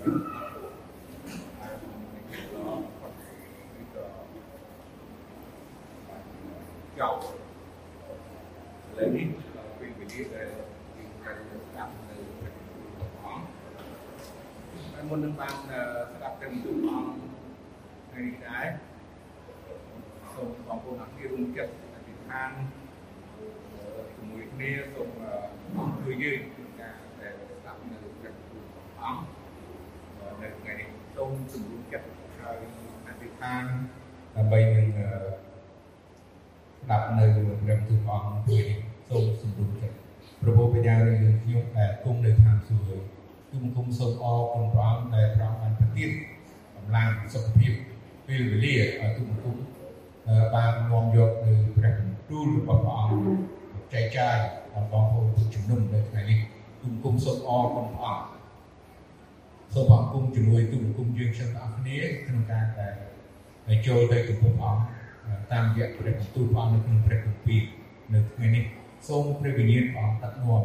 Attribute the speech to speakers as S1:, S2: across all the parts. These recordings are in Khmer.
S1: ចោលឥឡូវនេះពេលវេលាដែលយើងត្រូវស្ដាប់នៅព្រះអង្គហើយមុននឹងបានស្ដាប់ព្រះទូលអង្គថ្ងៃនេះដែរសូមបងប្អូនអរគុណរួមចិត្តអធិដ្ឋានជាមួយគ្នាសូមអង្គជួយយើងក្នុងការដែលស្ដាប់នៅព្រះទូលអង្គនៅថ្ងៃនេះសូមសម្រួលចិត្តហើយអធិដ្ឋានដើម្បីនឹងស្ដាប់នៅព្រះទូលអង្គពេលនេះសូមសម្រួលចិត្តព្រះពុទ្ធបញ្ញាយើងខ្ញុំដែលគង់នៅខាងសួគ៌គុំគុំសូមអរគុណព្រះអង្គដែលព្រះអង្គបានប្រទានកម្លាំងសុខភាពពេលវេលាឲ្យគុំគុំ បាននាំយកនៅព្រះបន្ទូលរបស់ព្រះអង្គចែកចាយដល់បងប្អូនทุกជំនុំនៅថ្ងៃនេះគុំគុំសូមអរគុណព្រះអង្គសូមអរគុណជាមួយទុំគុំយើងខ្ញុំទាំងអស់គ្នាក្នុងការដែលចូលទៅចំពោះព្រះអង្គតាមរយៈព្រះបន្ទូលព្រះអង្គនៅក្នុងព្រះគម្ពីរនៅថ្ងៃនេះសូមព្រះវិញ្ញាណព្រះអង្គដឹកនាំ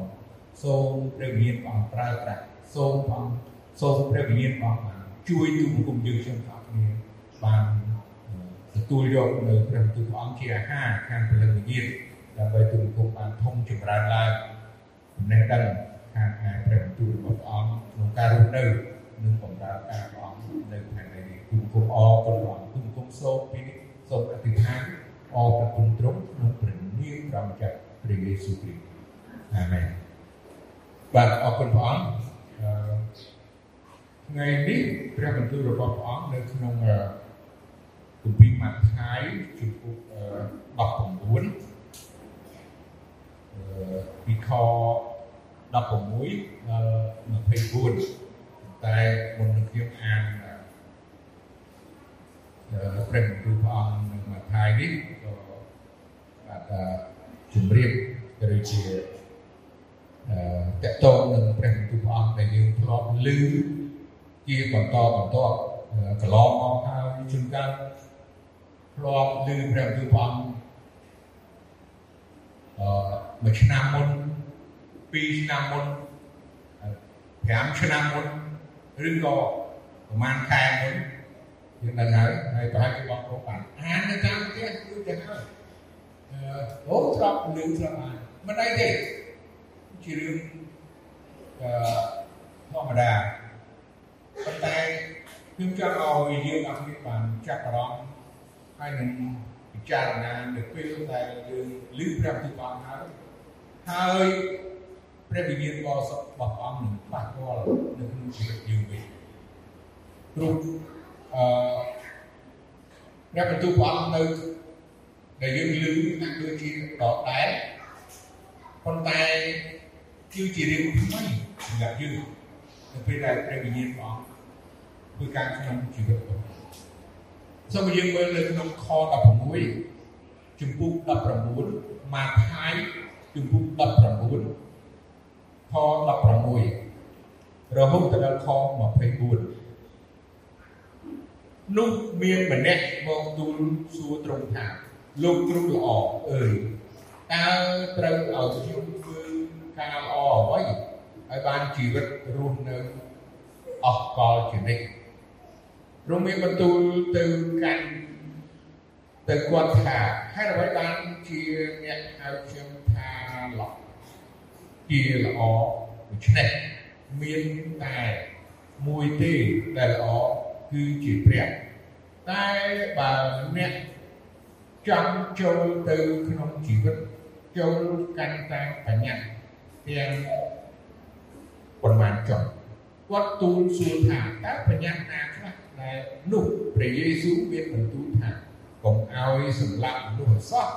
S1: សូមព្រះវិញ្ញាណព្រះអង្គប្រើប្រាស់សូមព្រះអង្គសូមព្រះវិញ្ញាណព្រះអង្គបានជួយទូបង្គំយើងខ្ញុំទាំងអស់គ្នាបាន ទទួលយកនៅព្រះបន្ទូលព្រះអង្គជាអាហារខាងព្រលឹងវិញ្ញាណដើម្បីទូបង្គំបានធំចម្រើនឡើងចំណេះដឹងខាងឯព្រះបន្ទូលរបស់ព្រះអង្គក្នុងការរស់នៅនិងបម្រើការព្រះអង្គនៅថ្ងៃនេះទូបង្គំអរគុណព្រះអង្គទូបង្គំសូមពីនេះសូមអធិដ្ឋានអរព្រះគុណទ្រង់ក្នុងព្រះនាមព្រះម្ចាស់ព្រះយេស៊ូវគ្រីស្ទអាមែនបាទអរគុណព្រះអង្គថ្ងៃនេះព្រះបន្ទូលរបស់ព្រះអង្គនៅក្នុង គម្ពីរម៉ាថាយជំពូក19ពីខ16ដល់24តែមុននឹងខ្ញុំអានព្រះបន្ទូលព្រះអង្គនៅម៉ាថាយនេះក៏បាទជំរាបឬជាតកតងនឹងព្រះបន្ទូលព្រះអង្គដែលយើងធ្លាប់ឮជាបន្តបន្តកន្លងមកហើយជួនកាល ធ្លាប់ឮព្រះបន្ទូលព្រះអង្គអឺមួយឆ្នាំមុនពីរឆ្នាំមុន5ឆ្នាំមុនឬក៏ប្រហែលខែមុនយើងដឹងហើយហើយប្រហែលជាបងប្អូនបានអាននៅតាមផ្ទះគឺទាំងហើយអូធ្លាប់លឺធ្លាប់អានមិនអីទេជារឿងអឺធម្មតាប៉ុន្តែខ្ញុំចង់ឲ្យយើងអរគុណបានចាប់អារម្មណ៍ ហើយនឹងពិចារណានៅពេលដែលយើងឮព្រះបន្ទូលព្រះអង្គហើយហើយព្រះវិញ្ញាណបរិសុទ្ធរបស់ព្រះអង្គនឹងប៉ះពាល់នៅក្នុងជីវិតយើងវិញព្រោះអឺព្រះបន្ទូលព្រះអង្គនៅដែលយើងឮហាក់ដូចជាដដែលប៉ុន្តែគឺជារឿងថ្មីសម្រាប់យើងនៅពេលដែលព្រះវិញ្ញាណព្រះអង្គធ្វើការក្នុងជីវិតរបស់ សូមយើងមើលនៅក្នុងខ16ជំពូក19ម៉ាថាយជំពូក19ខ16រហូតដល់ខ24នោះមានម្នាក់មកទូលសួរត្រង់ថាលោកគ្រូល្អអើយតើត្រូវឲ្យខ្ញុំធ្វើការល្អអ្វីឲ្យបានជីវិតរស់នៅអស់កលជានិច្ច រំមានបន្ទូលទៅកាន់ទៅគាត់ថាហេតុអ្វីបានជាអ្នកហៅខ្ញុំថាល្អជាល្អដូច្នេះមានតែមួយទេដែលល្អគឺជាព្រះតែបើអ្នកចង់ចូលទៅក្នុងជីវិតចូលកាន់តាមបញ្ញត្តិទាំងប៉ុន្មានចុងគាត់ទូលសួរថាតើបញ្ញត្តិណាខ្លះ ដែលនោះព្រះយេស៊ូវមានបន្ទូលថាកុំឲ្យសម្លាប់មនុស្សឲ្យសោះ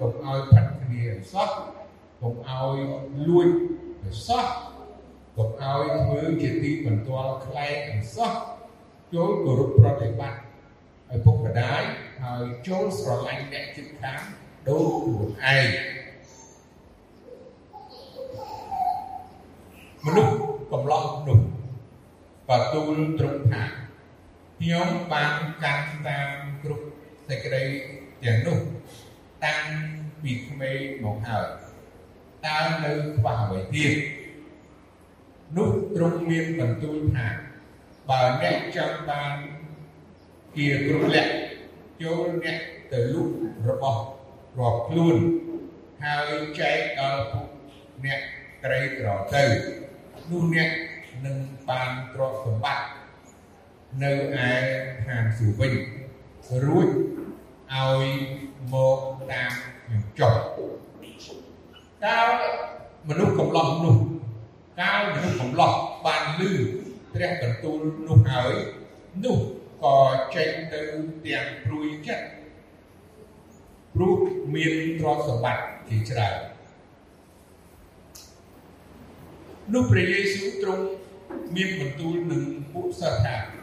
S1: កុំឲ្យផាត់គ្នាឲ្យសោះកុំឲ្យលួចឲ្យសោះកុំឲ្យធ្វើជាទីបន្ទាល់ខ្លែងឲ្យសោះចូលគោរពប្រតិបត្តិឲ្យពុកម្ដាយហើយចូលស្រឡាញ់អ្នកជិតខាងដូចខ្លួនឯងមនុស្សកំឡោះនោះបើទូលត្រង់ថា ខ្ញុំបានកាន់តាមគ្រប់សេចក្តីទាំងនោះតាំងពីក្មេងមកហើយតើនៅខ្វះអ្វីទៀតនោះទ្រង់មានបន្ទូលថាបើអ្នកចង់បានជាគ្រប់លក្ខចូលអ្នកទៅលុបរបស់រាប់ខ្លួនហើយចែកដល់ពួកអ្នកក្រីក្រទៅនោះអ្នកនឹងបានទ្រព្យសម្បត្តិ នៅឯឋានសួគ៌វិញរួចឲ្យមកតាមខ្ញុំចុះកាលមនុស្សកំឡោះនោះកាលមនុស្សកំឡោះបានលឺព្រះបន្ទូលនោះហើយនោះក៏ចេញទៅទាំងព្រួយចិត្តព្រោះមានទ្រព្យសម្បត្តិជាច្រើននោះព្រះយេស៊ូវទ្រង់មានបន្ទូលនឹងពួកសិស្សថា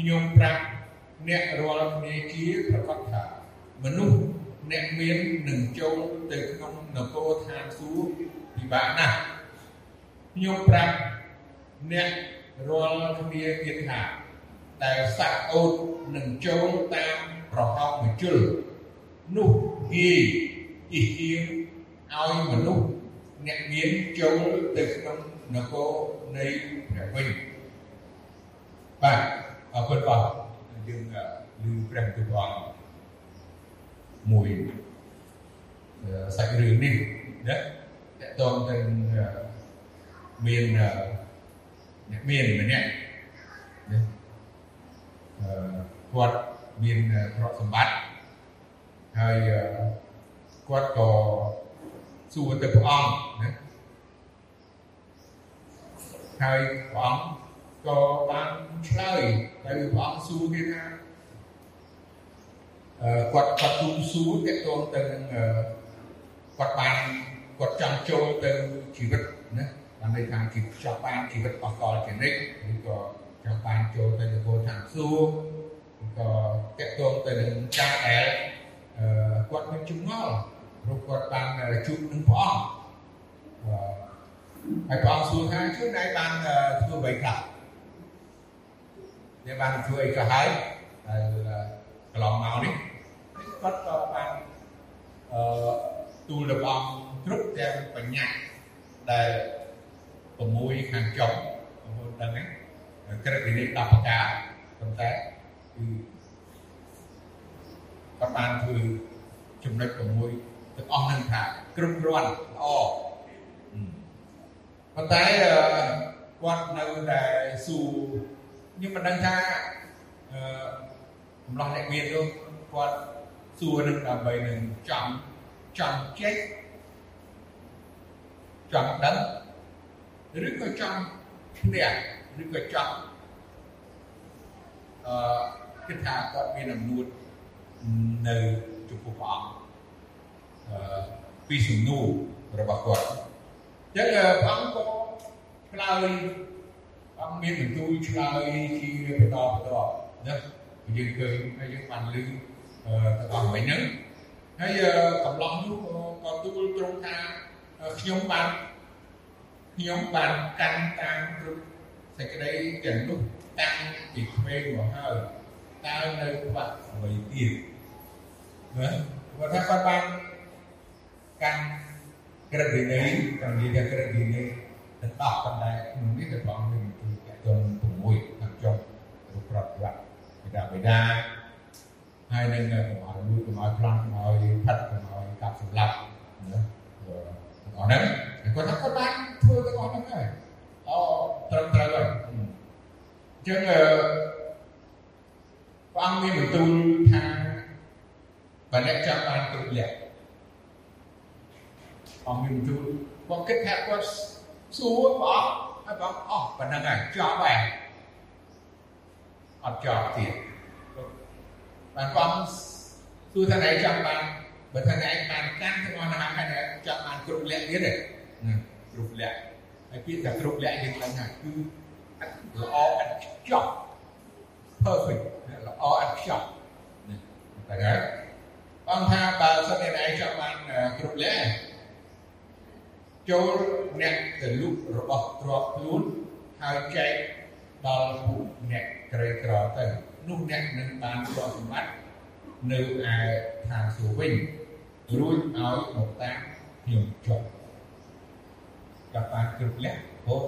S1: ខ្ញុំប្រាប់អ្នករាល់គ្នាជាប្រកាសថាមនុស្សអ្នកមាននឹងចូលទៅក្នុងនគរឋានសួគ៌ពិបាកណាស់ខ្ញុំប្រាប់អ្នករាល់គ្នាទៀតថាដែលសាក់អូតនឹងចូលតាមប្រហោងមជុលនោះងាយអ៊ីហៀងឲ្យមនុស្សអ្នកមានចូលទៅក្នុងនគរនៃព្រះវិញបាទ អរគុណបាទយើងឮព្រះបន្ទូលព្រះអង្គមួយសាច់រឿងនេះណាតកតងទៅមានអ្នកមានម្នាក់ណាអឺគាត់មានទ្រព្យសម្បត្តិហើយគាត់ក៏សួរទៅព្រះអង្គណាហើយព្រះអង្គ ក៏បានឆ្លើយទៅព្រះអង្គសួរគេថាអឺគាត់គាត់ទូសួរតកតងទៅនឹងគាត់បានគាត់ចង់ចូលទៅជីវិតណាបានន័យថាជីវិតចង់បានជីវិតអកលជានិច្ចឬក៏ចង់បានចូលទៅនគរឋានសួគ៌ក៏តកតងទៅនឹងចាស់ដែលអឺគាត់មានចម្ងល់ព្រោះគាត់បានជួបនឹងព្រះអង្គហើយព្រះអង្គសួរថាជួយណៃបានធ្វើអ្វីខ្លះ អ្នកបានធ្វើអីក៏ហើយហើយកន្លងមកនេះគាត់ក៏បានអឺទូលរបស់គ្រប់ទាំងបញ្ញត្តិដែល6ខាងចុងបងប្អូនដឹងទេក្រឹតវិន័យ10ប្រការប៉ុន្តែគឺគាត់បានធ្វើចំណុច6ទាំងអស់នឹងថាគ្រប់គ្រាន់ល្អប៉ុន្តែគាត់នៅតែស៊ូ ខ្ញុំមិនដឹងថាអឺកំឡោះអ្នកមាននោះគាត់សួរនឹងដើម្បីនឹងចង់ចង់ចេះចង់ដឹងឬក៏ចង់ឈ្នះឬក៏ចង់អឺគិតថាគាត់មានអំនួតនៅចំពោះព្រះអង្គអឺពីសំណួររបស់គាត់អញ្ចឹងព្រះអង្គក៏ឆ្លើយ អង្គមានបន្ទូលឆ្លើយជាបន្តបន្តណាយើងឃើញហើយយើងបានឮទាំងអស់មិញហ្នឹងហើយកំឡោះនោះក៏ទូលត្រង់ថាខ្ញុំបានខ្ញុំបានកាន់តាមគ្រប់សេចក្តីទាំងនោះតាំងពីក្មេងមកហើយតើនៅខ្វះអ្វីទៀតណាគាត់ថាគាត់បានកាន់ក្រឹតវិន័យតាមនិយាយថាក្រឹតវិន័យទាំង10ប៉ុន្តែក្នុងនេះក៏បងមាន ទីតកត6ខាងចុងរូបប្រតិបត្តិបិតាបិតាហើយនឹងកុំឲ្យលួចកុំឲ្យប្លន់កុំឲ្យផាត់កុំឲ្យកាប់សម្លាប់ណាទាំងអស់ហ្នឹងគាត់ថាគាត់បានធ្វើទាំងអស់ហ្នឹងហើយអូត្រឹមត្រូវហើយអញ្ចឹងព្រះអង្គមានបន្ទូលថាបើអ្នកចង់បានគ្រប់លក្ខអង្គមានបន្ទូលគាត់គិតថាគាត់សួរព្រះអង្គ ហើយព្រះអង្គអស់ប៉ុណ្ណឹងហើយចប់ហើយអត់ចប់ទៀតបានព្រះអង្គសួរថាណែចង់បានបើថាណែបានកាន់ទាំងអស់ហ្នឹងហើយចង់បានគ្រប់លក្ខទៀតទេគ្រប់លក្ខហើយពាក្យថាគ្រប់លក្ខយើងដឹងថាគឺល្អឥតខ្ចោះ perfect ល្អឥតខ្ចោះតែហើយបងថាបើសិនតែឯងចង់បានគ្រប់លក្ខចូល អ្នកទៅលុបរបស់ទ្រព្យខ្លួនហើយចែកដល់ពួកអ្នកក្រីក្រទៅនោះអ្នកនឹងបានទ្រព្យសម្បត្តិនៅឯឋានសួគ៌វិញរួចឲ្យមកតាមខ្ញុំចុះចាប់បានគ្រប់លក្ខហូត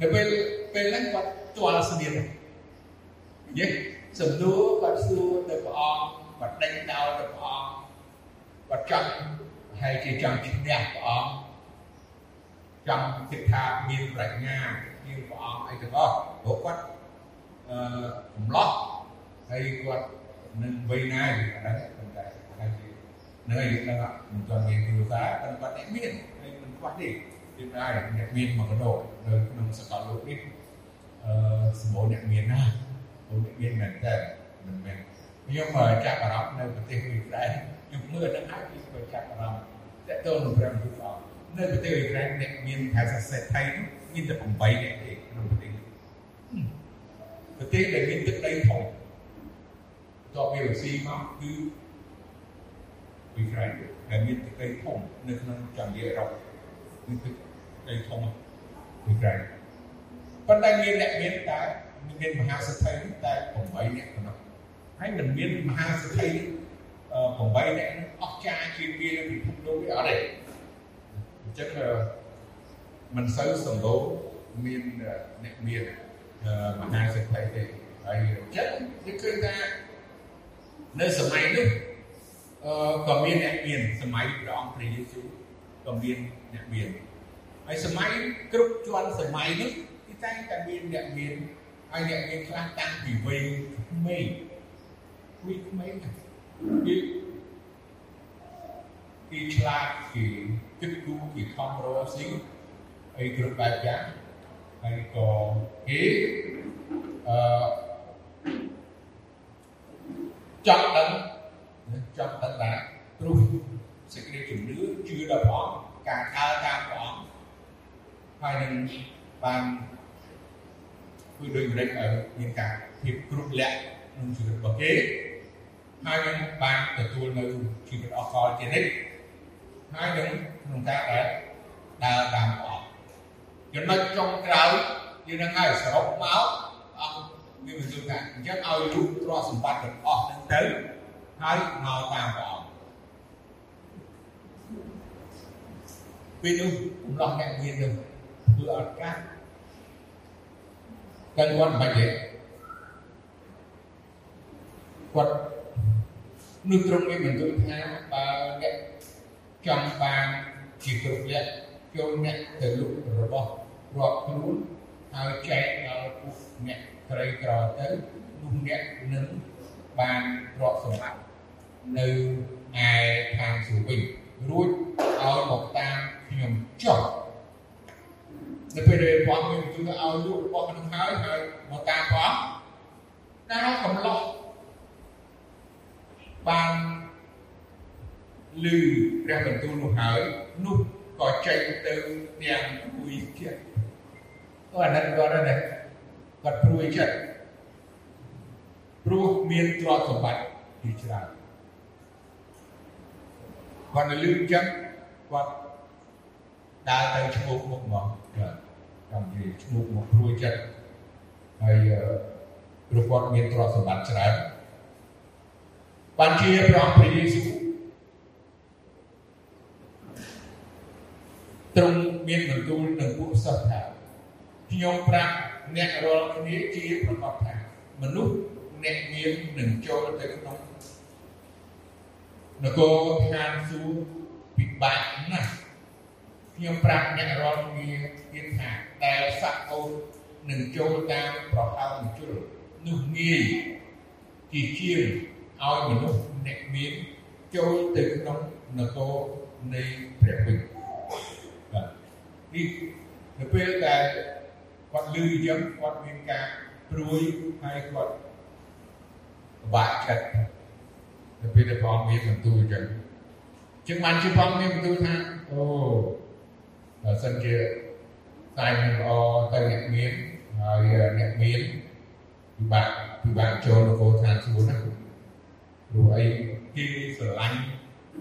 S1: នៅពេលពេលហ្នឹងគាត់ទាល់ស្នៀនយេសំណួរគាត់សួរទៅព្រះអង្គគាត់ដេញដោលទៅព្រះអង្គគាត់ចង់ហើយជាចង់ឈ្នះព្រះអង្គ ចង់គិតថាមានប្រាជ្ញាមានព្រះអង្គអីទាំងអស់ព្រោះគាត់អឺកំឡោះហើយគាត់នឹងវ័យណាយអាហ្នឹងប៉ុន្តែហើយនៅឯនឹងមិនទាន់មានគ្រូសាតែគាត់អ្នកមានហើយមិនខ្វះទេទៀតដែរអ្នកមានមកកដោនៅក្នុងសកលលោកនេះអឺសម្បូរអ្នកមានណាសម្បូរអ្នកមានមែនតើមិនមែនខ្ញុំចាប់អារម្មណ៍នៅប្រទេសអ៊ុយក្រែនខ្ញុំមើលដល់ហើយខ្ញុំចាប់អារម្មណ៍តើតើនឹងព្រះពុទ្ធអង្គ នៅប្រទេសអ៊ុយក្រែនអ្នកមានភាសាសេដ្ឋីមានតែ8អ្នកទេក្នុងប្រទេសប្រទេសដែលមានទឹកដីធំតបពីរុស្ស៊ីមកគឺអ៊ុយក្រែនដែលមានទឹកដីធំនៅក្នុងចន្ទអឺរ៉ុបគឺទឹកដីធំអ៊ុយក្រែនប៉ុន្តែមានអ្នកមានតែមានមហាសេដ្ឋីតែ8អ្នកប៉ុណ្ណោះហើយមិនមានមហាសេដ្ឋី8អ្នកអស់ចាជាងគេនៅពិភពលោកនេះអត់ទេអញ្ចឹងមិនសូវសម្បូរមានអ្នកមានមហាសេដ្ឋីទេហើយអញ្ចឹងនេះគឺថានៅសម័យនោះអឺក៏មានអ្នកមានសម័យព្រះអង្គព្រះយេស៊ូវក៏មានអ្នកមានហើយសម័យគ្រប់ជាន់សម័យនោះគឺតែងតែមានអ្នកមានហើយអ្នកមានខ្លះតាំងពីវ័យក្មេងវ័យក្មេងគឺ គេឆ្លាតគេគិតគូរគេខំរកស៊ីហើយគ្រប់បែបយ៉ាងហើយក៏គេអឺចង់ដឹងចង់ដឹងថាព្រោះសេចក្តីជំនឿជឿដល់ព្រះអង្គការដើរតាមព្រះអង្គហើយនឹងបានគឺដូចម្ដេចឲ្យមានការភាពគ្រប់លក្ខក្នុងជីវិតរបស់គេហើយនឹងបានទទួលនៅជីវិតអកលជានិច្ច ហើយនឹងក្នុងការដែលដើរតាមព្រះអង្គចំណុចចុងក្រោយយើងនឹងឲ្យសរុបមកអង្គមានបន្ទូលថាអញ្ចឹងឲ្យលោកទ្រព្យសម្បត្តិទាំងអស់ហ្នឹងទៅហើយមកតាមព្រះអង្គពេលនោះកំឡោះអ្នកមាននឹងធ្វើអត់កាសតែគាត់មិនទេគាត់នោះត្រង់នេះបន្ទូលថាបើអ្នក ចង់បានជាគ្រប់លក្ខចូលអ្នកទៅលុបរបស់រាប់ខ្លួនហើយចែកដល់ពួកអ្នកក្រីក្រទៅនោះអ្នកនឹងបានរកសម្បត្តិនៅឯខាងសួរវិញរួចឲ្យមកតាមខ្ញុំចុះនៅពេលដែលព្រះមានទូទៅឲ្យលោករបស់មនុស្សហើយហើយមកតាមព្រះតែកំឡោះបាន ឮព្រះបន្ទូលនោះហើយនោះក៏ចេញទៅទាំងគួយចិត្តក៏អាណិតគាត់ដែរគាត់ព្រួយចិត្តព្រោះមានទ្រព្យសម្បត្តិជាច្រើនគាត់នៅលឺចឹងគាត់ដើរទៅឈ្មោះមុខមកបាទតាមនិយាយឈ្មោះមកព្រួយចិត្តហើយព្រោះគាត់មានទ្រព្យសម្បត្តិច្រើនបានជាព្រះព្រះយេស៊ូវ ទ្រង់មានបន្ទូលនឹងពួកសិស្សថាខ្ញុំប្រាប់អ្នករាល់គ្នាជាប្រកបថាមនុស្សអ្នកមាននឹងចូលទៅក្នុងនគរឋានសួគ៌ពិបាកណាស់ខ្ញុំប្រាប់អ្នករាល់គ្នាទៀតថាដែលស័កអូននឹងចូលតាមប្រហោងជុលនោះងាយជាជាងឲ្យមនុស្សអ្នកមានចូលទៅក្នុងនគរនៃព្រះវិញ្ញាណបាទ នេះនៅពេលដែលគាត់លឺអញ្ចឹងគាត់មានការព្រួយហើយគាត់បាក់ចិត្តនៅពេលដែលព្រះអង្គមានបន្ទូលអញ្ចឹងជាងបានជាព្រះអង្គមានបន្ទូលថាអូបើសិនជាតែនឹងល្អទៅអ្នកមានហើយអ្នកមានពិបាកពិបាកចូលនគរឋានសួគ៌ណាព្រោះអីគេស្រឡាញ់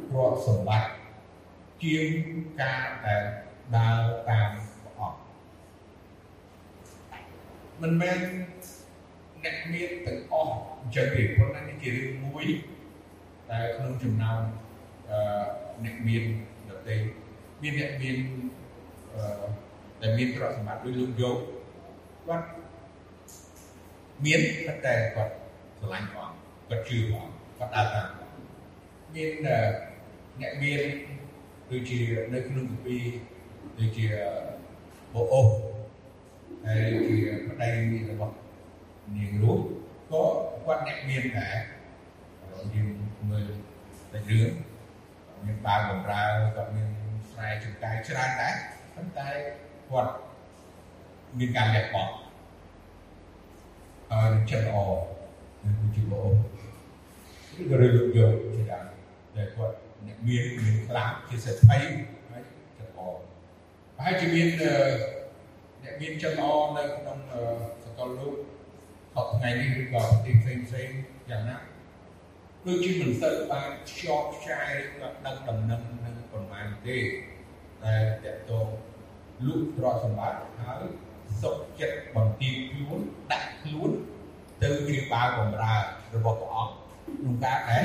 S1: ទ្រព្យសម្បត្តិជាងការដែល ដើរតាមព្រះអង្គមិនមែនអ្នកមានទាំងអស់អញ្ចឹងទេប៉ុន្តែនេះជារឿងមួយតែក្នុងចំណោមអឺអ្នកមានដទៃមានអ្នកមានអឺដែលមានទ្រព្យសម្បត្តិដូចលោកយកគាត់មានប៉ុន្តែគាត់ស្រឡាញ់ព្រះគាត់ជឿព្រះគាត់ដើរតាមមានអ្នកមានដូចជានៅក្នុងគម្ពីរ ដូចជាបអូសហើយជាប្តីរបស់នាងរួចក៏គាត់អ្នកមានដែរយើងមើលតែរឿងមានបាវបំរើគាត់មានស្រែចម្ការច្រើនដែរប៉ុន្តែគាត់មានការលះបង់ហើយចិត្តល្អនឹងជាបអូសឬក៏លើកយកជាដើមដែលគាត់អ្នកមានមានខ្លាំងជាសេដ្ឋីហើយចិត្តល្អ ប្រហែលជាមានអ្នកមានចិត្តល្អនៅក្នុងសកលលោកសពថ្ងៃនេះឬក៏ប្រទេសផ្សេងផ្សេងយ៉ាងណាដូចជាមិនសូវបានខ្ជាប់ខ្ចាយឬក៏ដឹកដំណឹងនឹងប្រមាណទេតែតកតងលុបទ្រព្យសម្បត្តិហើយសុខចិត្តបន្ទាបខ្លួនដាក់ខ្លួនទៅជាបាវបំរើរបស់ព្រះអង្គក្នុងការដែល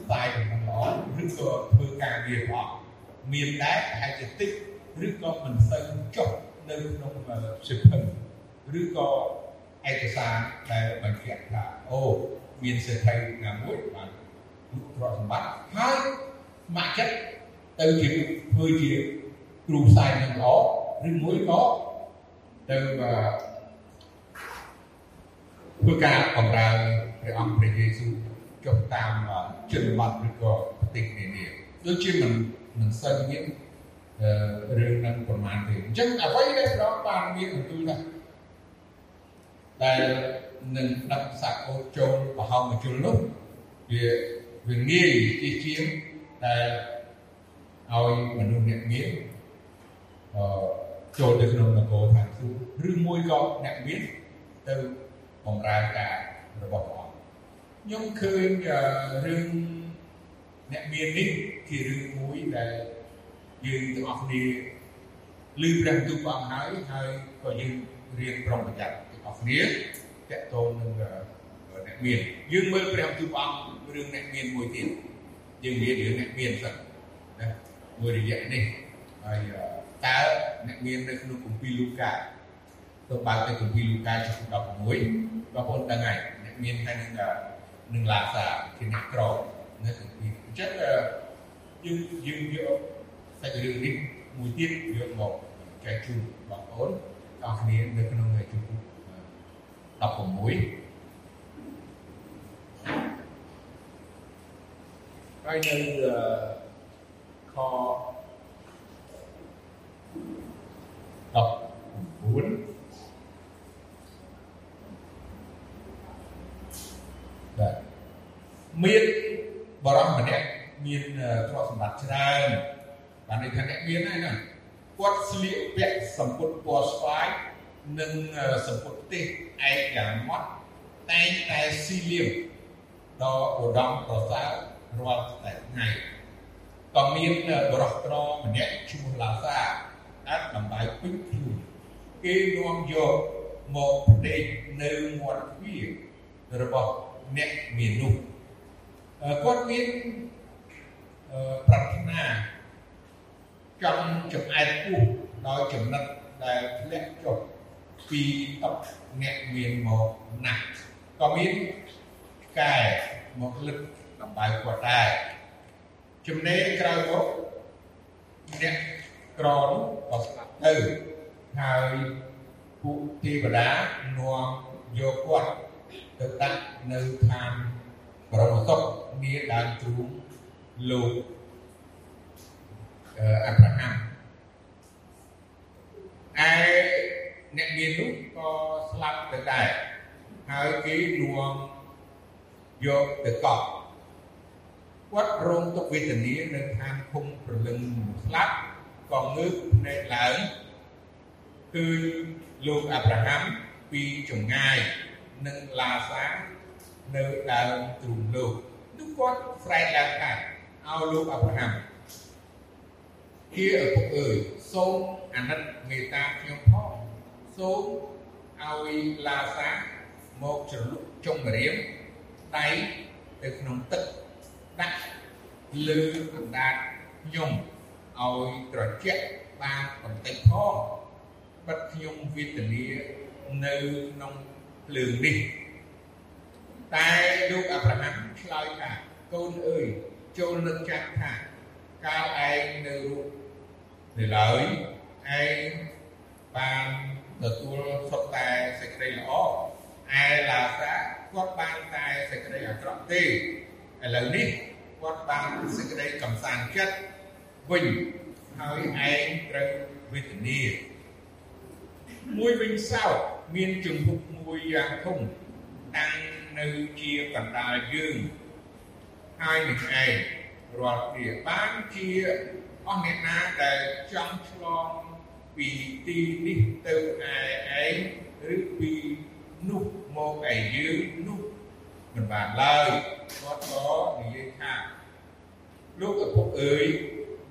S1: ផ្សាយដំណឹងល្អឬក៏ធ្វើការងារព្រះអង្គមានដែរប្រហែលជាតិច ឬក៏មិនសូវចុះនៅក្នុងសិភឹងឬក៏ឯកសារដែលបញ្ជាក់ថាអូមានសេដ្ឋីណាមួយបានទ្រព្យសម្បត្តិហើយមកចិត្តទៅជាធ្វើជាគ្រូផ្សាយនឹងល្អឬមួយក៏ទៅធ្វើការបម្រើព្រះអង្គព្រះយេស៊ូវចុះតាមជនបទឬក៏ប្រទេសនានាដូចជាមិនមិនសូវមាន រឿងនឹងប្រមាណទេអញ្ចឹងអ្វីដែលព្រះអង្គបានមានបន្ទូលថាដែលនឹងដឹកសាក់អូចូលប្រហោងមជុលនោះវាវាងាយជាជាងដែលឲ្យមនុស្សអ្នកមានអឺចូលទៅក្នុងនគរឋានសួគ៌ឬមួយក៏អ្នកមានទៅបម្រើការរបស់ព្រះអង្គខ្ញុំឃើញរឿងអ្នកមាននេះជារឿងមួយដែល យើងទាំងអស់គ្នាឮព្រះបន្ទូលព្រះអង្គហើយហើយក៏យើងរៀនប្រុងប្រយ័ត្នទាំងអស់គ្នាតកតងនឹងអ្នកមានយើងមើលព្រះបន្ទូលព្រះអង្គរឿងអ្នកមានមួយទៀតយើងនិយាយរឿងអ្នកមានសិនណាមួយរយៈនេះហើយតើអ្នកមាននៅក្នុងគម្ពីរលូកាទៅបើកទៅគម្ពីរលូកាចំ16បងប្អូនដឹងហើយអ្នកមានហើយនឹងនឹងឡាសាជាអ្នកក្រនៅគម្ពីរអញ្ចឹងយើងយើងយក សាច់រឿងនេះមួយទៀតយកមកចែកជូនបងប្អូនអស់គ្នានៅក្នុងជំពូក16ហើយនៅខ19បាទមានបរោះម្នាក់មានទ្រព្យសម្បត្តិច្រើន បានន័យថាអ្នកមានហើយណាគាត់ស្លៀកពាក់សម្ពុតពណ៌ស្វាយនិងសម្ពុតទេសឯកយ៉ាងម៉ត់តែងតែស៊ីលៀមដល់ឧត្តមប្រសើររាល់តែថ្ងៃក៏មានបរិសត្រម្នាក់ឈ្មោះឡាសាអាចដំបៅពេញខ្លួនគេនាំយកមកផ្ដេកនៅមាត់ទ្វាររបស់អ្នកមាននោះគាត់មានប្រាថ្នា ចង់ចំអែតពោះដោយចំណិតដែលធ្លាក់ចុះពីតុអ្នកមានមកណាស់ក៏មានកែមកលឹកដំបៅគាត់ដែរចំណេរក្រោយមកអ្នកក្រនោះក៏ស្លាប់ទៅហើយពួកទេវតានាំយកគាត់ទៅដាក់នៅឋានបរមសុខនាដើមទ្រូងលោក អាប់រ៉ាហាំឯអ្នកមាននោះក៏ស្លាប់ទៅដែរហើយគេនាំយកទៅកប់គាត់រងទុក្ខវេទនានៅឋានភូមិប្រលឹងស្លាប់ក៏ងើបភ្នែកឡើងគឺលោកអាប់រ៉ាហាំពីចម្ងាយនិងឡាសានៅដើមទ្រូងលោកនោះគាត់ស្រែកឡើងថាឲ្យលោកអាប់រ៉ាហាំ ជាឪពុកអើយសូមអាណិតមេត្តាខ្ញុំផងសូមឲ្យឡាសាមកជ្រលុកចុងរៀមដៃទៅក្នុងទឹកដាក់លើអណ្ដាតខ្ញុំឲ្យត្រជាក់បានបន្តិចផងបិទខ្ញុំវេទនានៅក្នុងភ្លើងនេះតែលោកអាប់រ៉ាហាំឆ្លើយថាកូនអើយចូលនឹកចាស់ថា កាលឯងនៅរូបនៅឡើយឯងបានទទួលសុទ្ធតែសេចក្តីល្អឯឡាសាគាត់បានតែសេចក្តីអាក្រក់ទេឥឡូវនេះគាត់បានសេចក្តីកំសាន្តចិត្តវិញហើយឯងត្រូវវេទនាមួយវិញសោតមានជំហុកមួយយ៉ាងធំតាំងនៅជាកណ្ដាលយើងហើយនឹងឯង រាល់គ្នាបានជាអស់អ្នកណាដែលចង់ឆ្លងពីទីនេះទៅឯឯងឬពីនោះមកឯយើងនោះមិនបានឡើយគាត់ក៏និយាយថាលោកឪពុកអើយ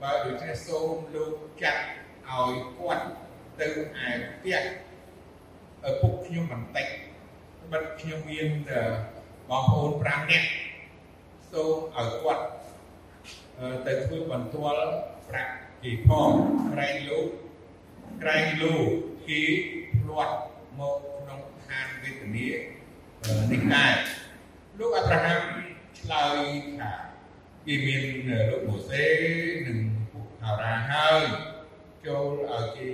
S1: បើដូច្នេះសូមលោកចាត់ឲ្យគាត់ទៅឯផ្ទះឪពុកខ្ញុំបន្តិចបិទខ្ញុំមានបងប្អូន5នាក់សូមឲ្យគាត់ ទៅធ្វើបន្ទាល់ប្រាក់គេផងក្រែងលោកក្រែងលោកគេផ្លាត់មកក្នុងឋានវេទនានេះដែរលោកអាប់រ៉ាហាំឆ្លើយថាគេមានលោកម៉ូសេនិងពួកហារ៉ាហើយចូលឲ្យគេ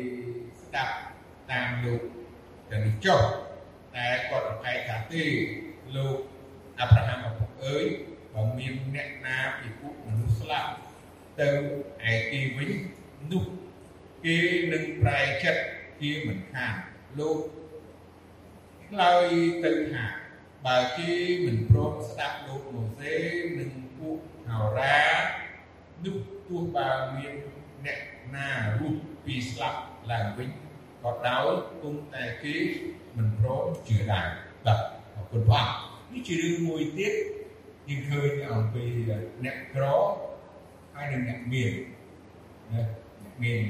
S1: ស្ដាប់តាមលោកទាំងនេះចុះតែគាត់ប្រកែកថាទេលោកអាប់រ៉ាហាំឪពុកអើយបើមានអ្នកណាពីពួកមនុ ស្សស្លាប់ទៅឯគេវិញនោះគេនឹងប្រែចិត្តជាមិនខានលោកឆ្លើយទៅថាបើគេមិនព្រមស្ដាប់លោកម៉ូសេនិងពួកហោរានោះទោះបើមានអ្នកណារូបពីស្លាប់ឡើងវិញក៏ដោយគង់តែគេមិនព្រមជឿដែរបាទអរគុណព្រះនេះជារឿងមួយទៀតយើងឃើញអំពីអ្នកក្រ ហើយនិងអ្នកមានណាអ្នកមាន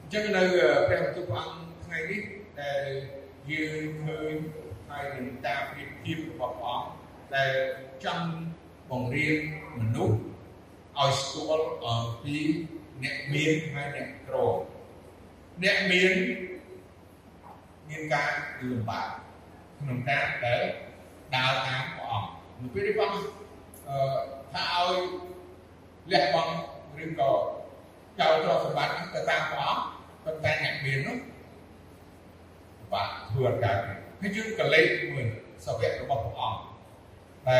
S1: អញ្ចឹងនៅព្រះបន្ទូលព្រះអង្គថ្ងៃនេះដែលយើងឃើញហើយនឹងតាមប្រៀបធៀបរបស់ព្រះអង្គដែលចង់បង្រៀនមនុស្សឲ្យស្គាល់អំពីអ្នកមានហើយអ្នកក្រអ្នកមានមានការលំបាកក្នុងការដែលដើរតាមព្រះអង្គនៅពេលព្រះអង្គអឺថាឲ្យ លះបង់ឬក៏ចោលទ្រព្យសម្បត្តិទៅតាមព្រះអង្គប៉ុន្តែអ្នកមាននោះបាទធ្វើអត់កើតហើយយើងក៏លេខមួយសវៈរបស់ព្រះអង្គតែ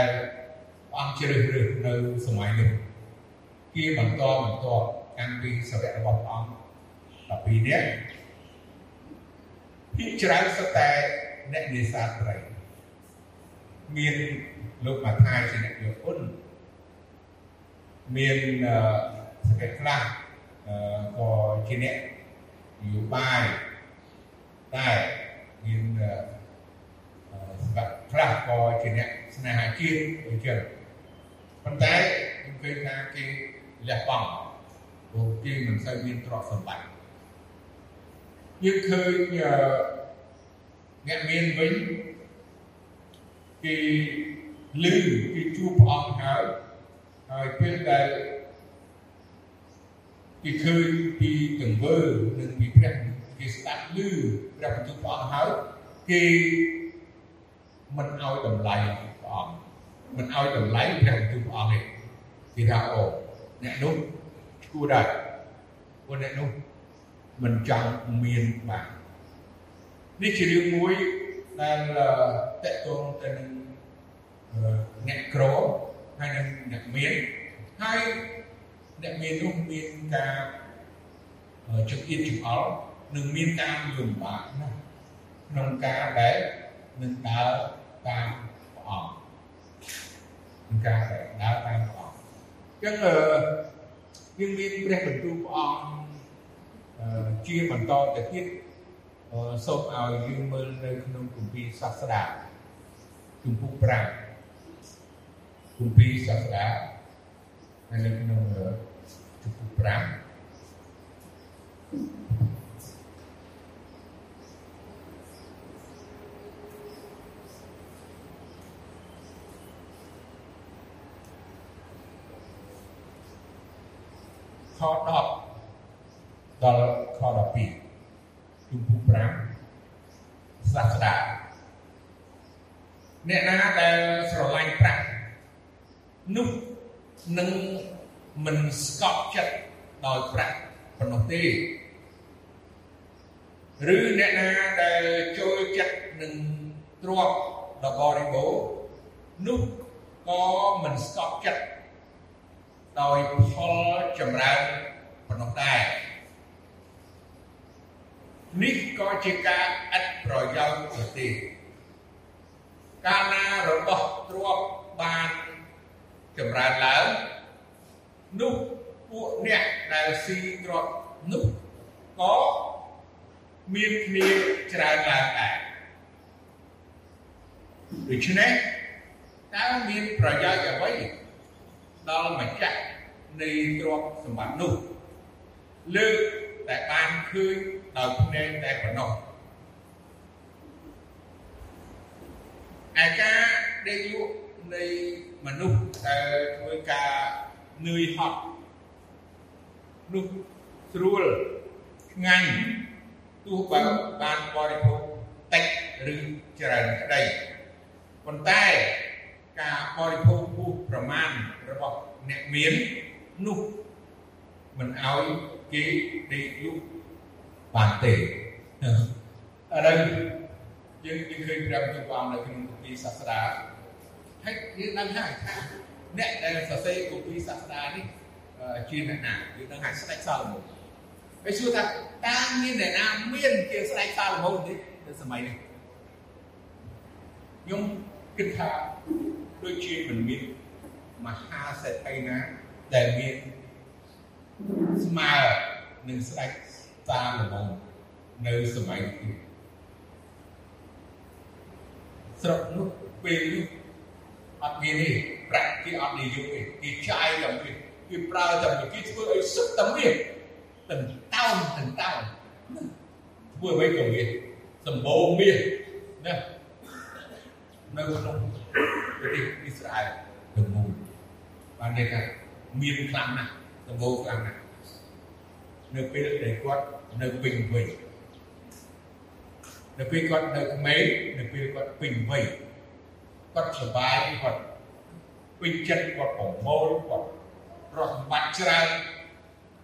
S1: ព្រះអង្គជ្រើសរើសនៅសម័យនោះគៀបន្តបន្តតាំងពីសវៈរបស់ព្រះអង្គ12នាក់ពីច្រើនសុទ្ធតែអ្នកនេសាទត្រីមានលោកម៉ាថាយជាអ្នកយកគុណ មានសកេតខ្លះក៏ជាអ្នកនយោបាយដែរមានសម្រាប់ខ្លះក៏ជាអ្នកស្នេហាជាតិដូចចឹងប៉ុន្តែខ្ញុំឃើញថាគេលះបង់ព្រោះគេមិនសូវមានទ្រព្យសម្បត្តិយើងឃើញអ្នកមានវិញគេលឺគេជួបព្រះអង្គហើយ ហើយពេលដែលគេឃើញពីទង្វើនិងពីព្រះគេស្ដាប់ឮព្រះបន្ទូលព្រះអង្គហើយគេមិនឲ្យតម្លៃព្រះអង្គមិនឲ្យតម្លៃព្រះបន្ទូលព្រះអង្គទេគេថាអូអ្នកនោះឈួរដែរព្រោះអ្នកនោះមិនចង់មានបាននេះជារឿងមួយដែលតកតងទៅនឹងអ្នកក្រ ហើយនឹងអ្នកមានហើយអ្នកមាននោះមានការចង្អៀតចង្អល់និងមានការលំបាកណាស់ក្នុងការដែលនឹងដើរតាមព្រះអង្គក្នុងការដែលដើរតាមព្រះអង្គអញ្ចឹងយើងមានព្រះបន្ទូលព្រះអង្គជាបន្តទៅទៀតសូមឲ្យយើងមើលនៅក្នុងគម្ពីរសាស្ត្រាជំពូក5 គម្ពីរសាស្ត្រាហើយនៅក្នុងជំពូក5ខ10ដល់ខ12ជំពូក5សសាស្តាអ្នកណាដែលស្រឡាញ់ប្រាក់ នោះនឹងមិនស្កប់ចិត្តដោយប្រាក់ប៉ុណ្ណោះទេឬអ្នកណាដែលចូលចិត្តនឹងទ្រព្យដ៏បរិបូរណ៍នោះក៏មិនស្កប់ចិត្តដោយផលចម្រើនប៉ុណ្ណោះដែរនេះក៏ជាការឥតប្រយោជន៍ទៅទេកាលណារបស់ទ្រព្យបាន ចម្រើនឡើងនោះពួកអ្នកដែលស៊ីទ្រព្យនោះក៏មានគ្នាច្រើនឡើងដែរដូច្នេះតើមានប្រយោជន៍អ្វីដល់ម្ចាស់នៃទ្រព្យសម្បត្តិនោះលើកតែបានឃើញដោយភ្នែកតែប៉ុណ្ណោះឯការដេកលក់ នៃមនុស្សដែលធ្វើការនឿយហត់នោះស្រួលឆ្ងាញ់ទោះបើបានបរិភោគតិចឬច្រើនក្តីប៉ុន្តែការបរិភោគហួសប្រមាណរបស់អ្នកមាននោះមិនឲ្យគេដេកលក់បានទេឥឡូវយើងយើងឃើញព្រះបន្ទូលព្រះអង្គនៅក្នុងគម្ពីរសាស្ត្រា ហើយយើងដឹងហើយថាអ្នកដែលសរសេរគម្ពីរសាស្ត្រានេះជាអ្នកណាយើងដឹងហើយស្ដេចសាឡូមោនហើយសួរថាតើមានអ្នកណាមានជាស្ដេចសាឡូមោនទេនៅសម័យនេះខ្ញុំគិតថាដូចជាមិនមានមហាសេដ្ឋីណាដែលមានស្មើនឹងស្ដេចសាឡូមោននៅសម័យនេះស្រុកនោះពេលនោះ អត់មានទេប្រាក់គេអត់និយមទេគេចាយតែមានគេប្រើតែគេធ្វើឲ្យសុទ្ធតែមានទាំងតោនទាំងតោនធ្វើអ្វីក៏មានសម្បូរមានណានៅក្នុងប្រទេសអ៊ីស្រាអែលទាំងមូលបានន័យថាមានខ្លាំងណាស់សម្បូរខ្លាំងណាស់នៅពេលដែលគាត់នៅពេញវ័យនៅពេលគាត់នៅក្មេងនៅពេលគាត់ពេញវ័យ គាត់សប្បាយគាត់ពេញចិត្តគាត់ប្រមូលគាត់រកសម្បត្តិច្រើន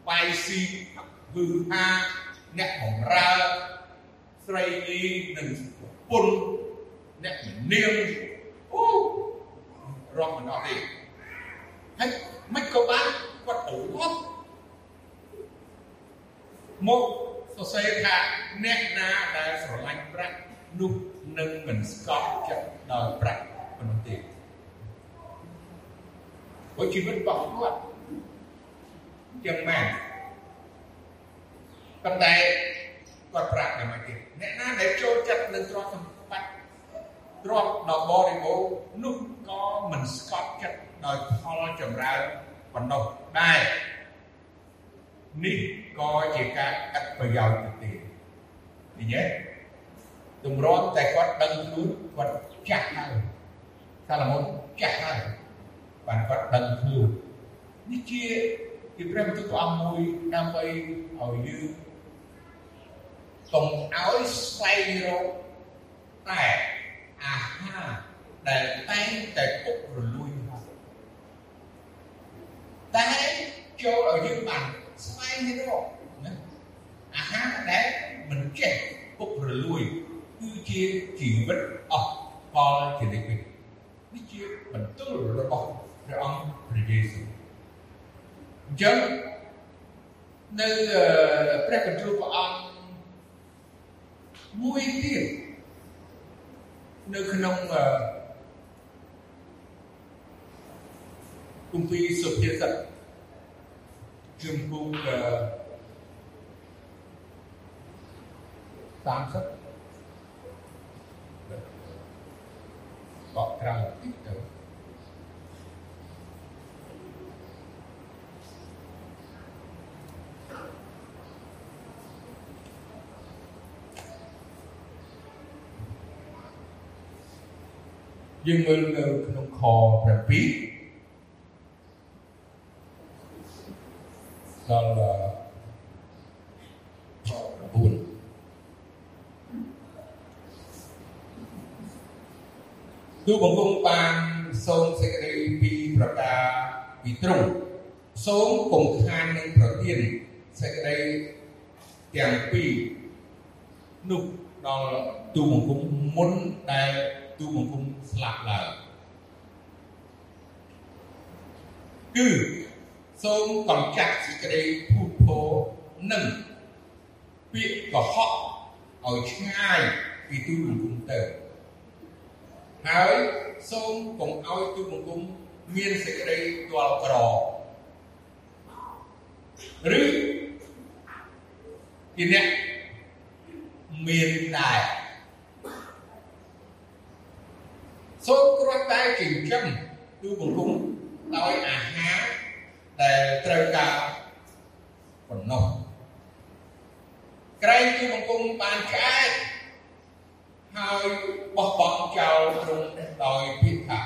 S1: បាយស៊ីវឺហាអ្នកបំរើស្រីញីនិងពុនអ្នកនាងអូរកមិនអត់ទេហើយមិនក៏បានគាត់ទៅរត់មកសរសេរថាអ្នកណាដែលស្រឡាញ់ប្រាក់នោះនឹងមិនស្កប់ចិត្តដោយប្រាក់ប៉ុណ្ណោះទេ ព្រោះជីវិតរបស់គាត់ចឹងម៉ែប៉ុន្តែគាត់ប្រាប់តែមកទៀតអ្នកណាដែលចូលចិត្តនឹងទ្រព្យសម្បត្តិទ្រព្យដ៏បរិបូរណ៍នោះក៏មិនស្កប់ចិត្តដោយផលចម្រើនបណ្ដោះដែរនេះក៏ជាការកាត់ប្រយោជន៍ទៅទៀតឃើញទេទម្រាំតែគាត់ដឹងខ្លួនគាត់ចាស់ហើយសាឡូមោនចាស់ហើយ បានគាត់ដឹងខ្លួននេះជាជាព្រះបន្ទូលព្រះអង្គមួយដើម្បីឲ្យយើងកុំឲ្យស្វែងរកតែអាហារដែលតែងតែពុករលួយមកតែចូលឲ្យយើងបានស្វែងរកណាអាហារដែលមិនចេះពុករលួយគឺជាជីវិតអស់ផលជានិច្ចនេះជាបន្ទូលរបស់ ព្រះអង្គព្រះយេស៊ូវអញ្ចឹងនៅព្រះបន្ទូលព្រះអង្គមួយទៀតនៅក្នុងគម្ពីរសុភាសិតជំពូក30បកក្រៅតិចទៅ យើងមើលនៅក្នុងខ7ដល់ខ9ទូបង្គំបានសូមសេចក្តីពីប្រការពីទ្រង់សូមគង់ខាននឹងប្រទានសេចក្តីទាំងពីរនោះដល់ទូបង្គំមុនដែល ទូបង្គំស្លាប់ឡើងគឺសូមកំចាត់សេចក្តីភូតភរនិងពាក្យកុហកឲ្យឆ្ងាយពីទូបង្គំទៅហើយសូមកុំឲ្យទូបង្គំមានសេចក្តីទាល់ក្រឬជាអ្នកមានដែរ សូមគ្រាន់តែចិញ្ចឹមទូបង្គំដោយអាហារដែលត្រូវការប៉ុណ្ណោះក្រែងទូបង្គំបានឆ្អែតហើយបោះបង់ចោលទ្រង់ដោយពាក្យថា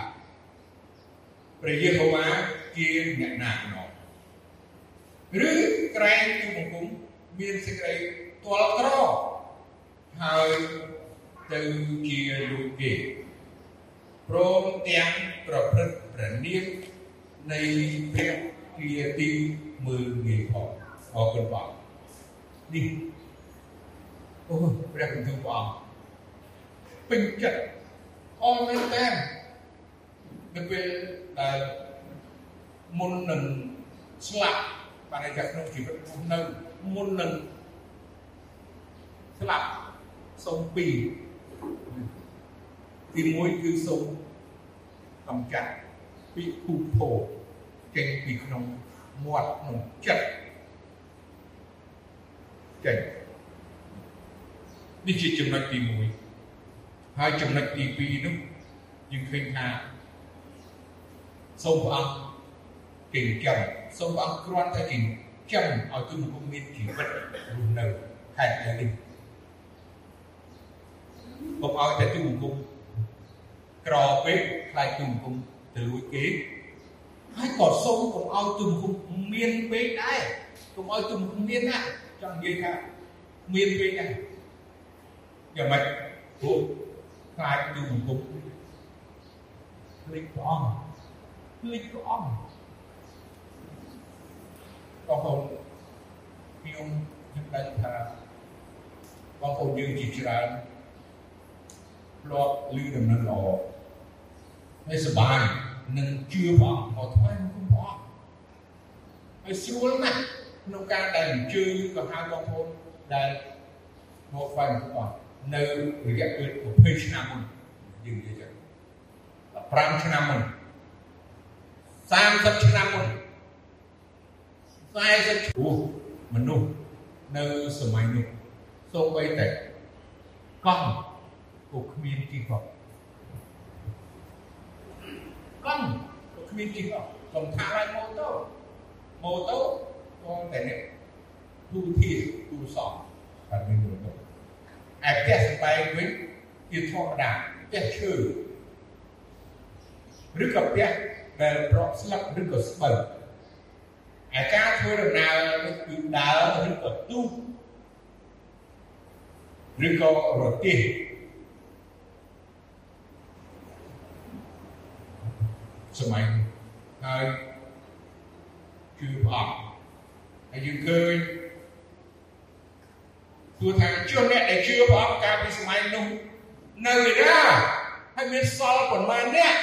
S1: ព្រះយេហូវ៉ាជាអ្នកណាណោឬក្រែងទូបង្គំមានសេចក្តីទាល់ក្រហើយទៅជាលោកគេ ព្រមទាំងប្រព្រឹត្តព្រះនាមនៃព្រះជាទីមើលងាយផងអរគុណបងនេះអូព្រះបន្ទូលព្រះអង្គពេញចិត្តអរមែនតើនៅពេលដែលមុននឹងស្លាប់បានតែក្នុងជីវិតនៅមុននឹងស្លាប់សូមពីរ ទី1គឺសូមកំចាត់ពីភូភោចេញពីក្នុងមាត់ក្នុងចិត្តចេញនេះជាចំណុចទី1ហើយចំណុចទី2នោះយើងឃើញថាសូមព្រះអង្គកិញ្ចឹមសូមព្រះអង្គគ្រាន់តែកិញ្ចឹមឲ្យទុំគុំមានជីវិតរស់នៅខែនេះកុំឲ្យតែទុំគុំ ក្រពេកខ្លាចទុំគុំទៅលួចគេហើយក៏សូមកុំឲ្យទុំគុំមានពេកដែរកុំឲ្យទុំគុំមានណាចង់និយាយថាមានពេកដែរយ៉ាងម៉េចពួកខ្លាចទុំគុំភ្លេចព្រះអង្គភ្លេចព្រះអង្គបងប្អូនខ្ញុំខ្ញុំដឹងថាបងប្អូនយើងជាច្រើនធ្លាប់ឮដំណឹងល្អ ហើយសប្បាយនឹងជឿព្រះអង្គមកថ្វាយគុំព្រះអង្គហើយស្រួលណាស់ក្នុងការដែលអញ្ជើញក៏ហៅបងប្អូនដែលមកថ្វាយគុំព្រះអង្គនៅរយៈពេល20ឆ្នាំមុនយើងនិយាយចឹង15ឆ្នាំមុន30ឆ្នាំមុន40ឈ្មោះមនុស្សនៅសម័យនោះសូម្បីតែកង់ក៏គ្មានទីក ប់កង់ក៏គ្មានទីកប់កុំថាឡើយម៉ូតូម៉ូតូក៏តែនេះទូធាទូសងតែមានម៉ូតូឯផ្ទះស្បែកវិញជាធម្មតាផ្ទះឈើឬក៏ផ្ទះដែលប្រក់ស្លឹកឬក៏ស្បូវឯការធ្វើដំណើរនេះគឺដើរឬក៏ទូកឬក៏រទេះ សម័យហើយគឺព្រះអង្គហើយយើងឃើញទោះថាជនអ្នកដែលជឿព្រះអង្គកាលពីសម័យនោះនៅឯណាហើយមានសល់ប៉ុន្មានអ្នក